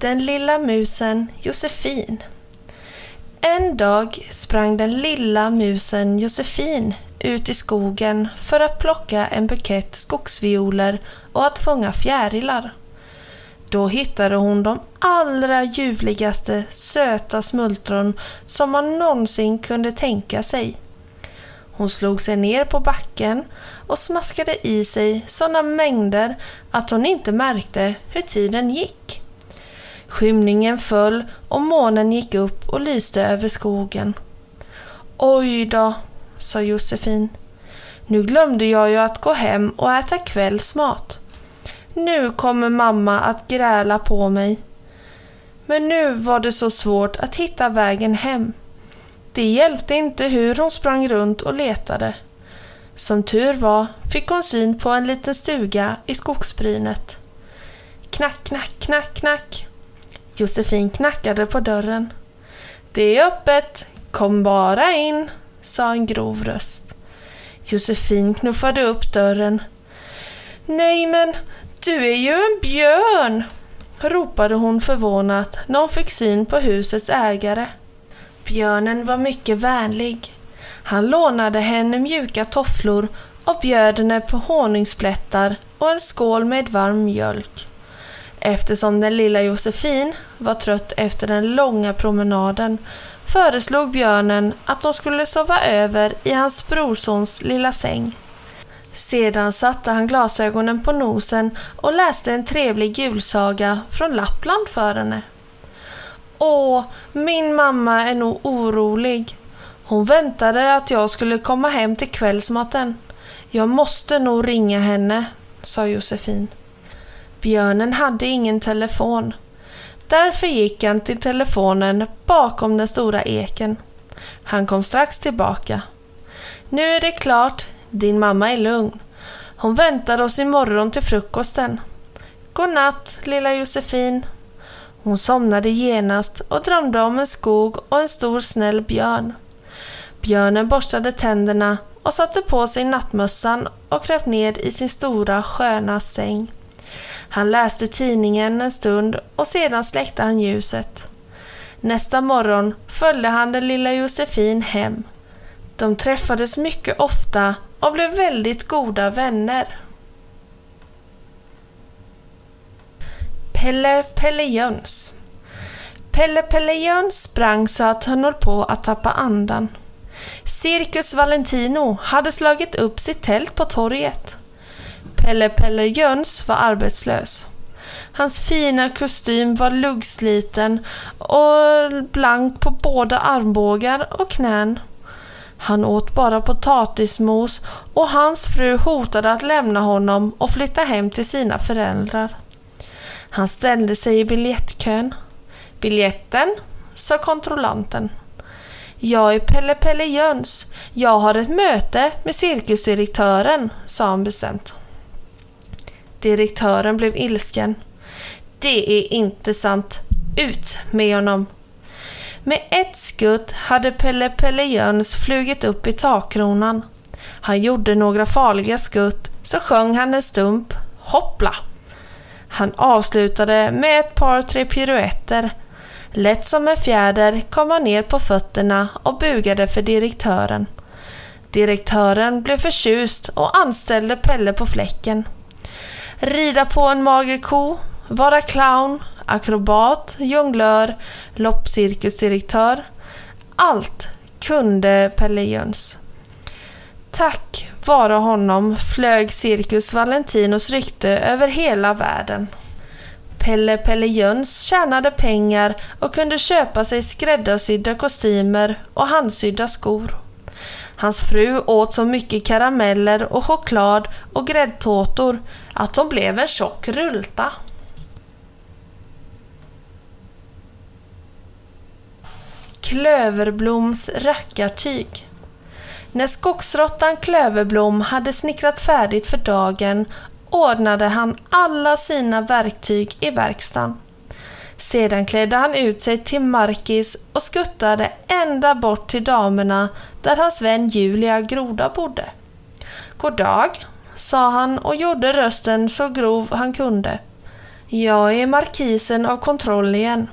Den lilla musen Josefin En dag sprang den lilla musen Josefin ut i skogen för att plocka en bukett skogsvioler och att fånga fjärilar. Då hittade hon de allra ljuvligaste söta smultron som man någonsin kunde tänka sig. Hon slog sig ner på backen och smaskade i sig sådana mängder att hon inte märkte hur tiden gick. Skymningen föll och månen gick upp och lyste över skogen. Oj då, sa Josefin. Nu glömde jag ju att gå hem och äta kvällsmat. Nu kommer mamma att gräla på mig. Men nu var det så svårt att hitta vägen hem. Det hjälpte inte hur hon sprang runt och letade. Som tur var fick hon syn på en liten stuga i skogsbrynet. Knack, knack, knack, knack. Josefin knackade på dörren. Det är öppet, kom bara in, sa en grov röst. Josefin knuffade upp dörren. Nej men, du är ju en björn! ropade hon förvånat när hon fick syn på husets ägare. Björnen var mycket vänlig. Han lånade henne mjuka tofflor och bjöd henne på honungsplättar och en skål med varm mjölk. Eftersom den lilla Josefin var trött efter den långa promenaden föreslog björnen att de skulle sova över i hans brorsons lilla säng. Sedan satte han glasögonen på nosen och läste en trevlig julsaga från Lappland för henne. Åh, min mamma är nog orolig. Hon väntade att jag skulle komma hem till kvällsmaten. Jag måste nog ringa henne, sa Josefin. Björnen hade ingen telefon. Därför gick han till telefonen bakom den stora eken. Han kom strax tillbaka. Nu är det klart, din mamma är lugn. Hon väntar oss imorgon till frukosten. God natt, lilla Josefin. Hon somnade genast och drömde om en skog och en stor snäll björn. Björnen borstade tänderna och satte på sig nattmössan och kröp ner i sin stora sköna säng. Han läste tidningen en stund och sedan släckte han ljuset. Nästa morgon följde han den lilla Josefin hem. De träffades mycket ofta och blev väldigt goda vänner. Pelle Pelle Jöns Pelle Pelle Jöns sprang så att han höll på att tappa andan. Cirkus Valentino hade slagit upp sitt tält på torget. Pelle Pelle Jöns var arbetslös. Hans fina kostym var luggsliten och blank på båda armbågar och knän. Han åt bara potatismos och hans fru hotade att lämna honom och flytta hem till sina föräldrar. Han ställde sig i biljettkön. Biljetten, sa kontrollanten. Jag är Pelle Pelle Jöns. Jag har ett möte med cirkusdirektören, sa han bestämt. Direktören blev ilsken. Det är inte sant. Ut med honom! Med ett skutt hade Pelle Pelle Jöns flugit upp i takkronan. Han gjorde några farliga skutt, så sjöng han en stump. Hoppla! Han avslutade med ett par tre piruetter. Lätt som en fjäder kom han ner på fötterna och bugade för direktören. Direktören blev förtjust och anställde Pelle på fläcken. Rida på en mager ko, vara clown, akrobat, jonglör, loppcirkusdirektör. Allt kunde Pelle Jöns. Tack vare honom flög Cirkus Valentinos rykte över hela världen. Pelle Pelle Jöns tjänade pengar och kunde köpa sig skräddarsydda kostymer och handsydda skor. Hans fru åt så mycket karameller och choklad och gräddtårtor att hon blev en tjock rulta. Klöverbloms rackartyg. När skogsråttan Klöverblom hade snickrat färdigt för dagen ordnade han alla sina verktyg i verkstaden. Sedan klädde han ut sig till Markis och skuttade ända bort till damerna där hans vän Julia Groda bodde. God dag, sa han och gjorde rösten så grov han kunde. Jag är markisen av kontrollen.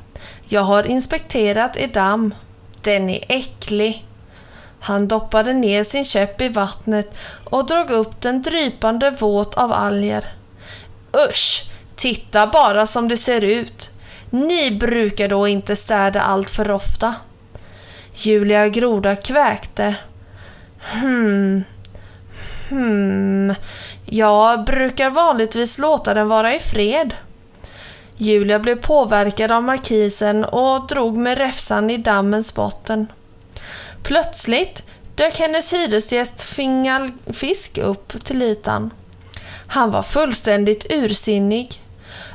Jag har inspekterat er damm. Den är äcklig. Han doppade ner sin käpp i vattnet och drog upp den drypande våt av alger. Usch! Titta bara som det ser ut. Ni brukar då inte städa allt för ofta. Julia Groda kväkte. Hmm. Hmm. Jag brukar vanligtvis låta den vara i fred. Julia blev påverkad av markisen och drog med räfsan i dammens botten. Plötsligt dök hennes hyresgäst Fingal Fisk upp till ytan. Han var fullständigt ursinnig.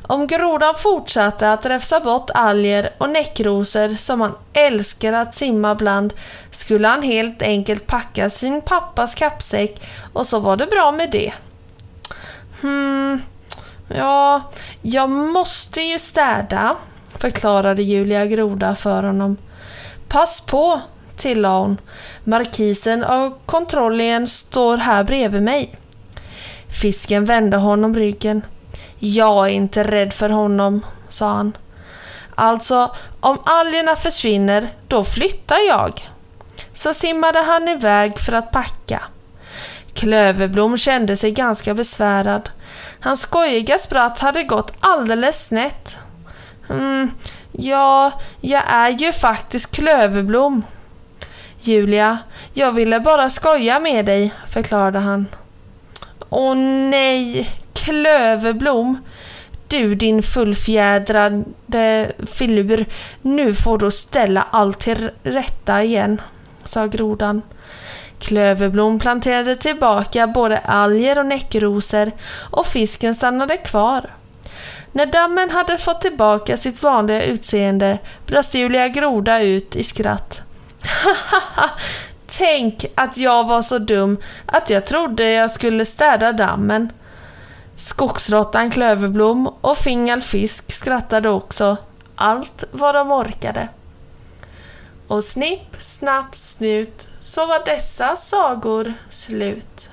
Om grodan fortsatte att räfsa bort alger och näckrosor som han älskade att simma bland skulle han helt enkelt packa sin pappas kappsäck och så var det bra med det. Hmm, ja, jag måste ju städa, förklarade Julia Groda för honom. Pass på, tillade hon. Markisen av kontrollen står här bredvid mig. Fisken vände honom ryggen. Jag är inte rädd för honom, sa han. Alltså, om algerna försvinner, då flyttar jag. Så simmade han iväg för att packa. Klöverblom kände sig ganska besvärad. Hans skojiga spratt hade gått alldeles snett. Mm, ja, jag är ju faktiskt Klöverblom. Julia, jag ville bara skoja med dig, förklarade han. Åh nej, Klöverblom. Du din fullfjädrade filur, nu får du ställa allt till rätta igen, sa grodan. Klöverblom planterade tillbaka både alger och näckrosor och fisken stannade kvar. När dammen hade fått tillbaka sitt vanliga utseende brast Julia Groda ut i skratt. Hahaha! Tänk att jag var så dum att jag trodde jag skulle städa dammen. Skogsråttan Klöverblom och Fingal Fisk skrattade också. Allt vad de orkade. Och snipp, snapp, snut så var dessa sagor slut.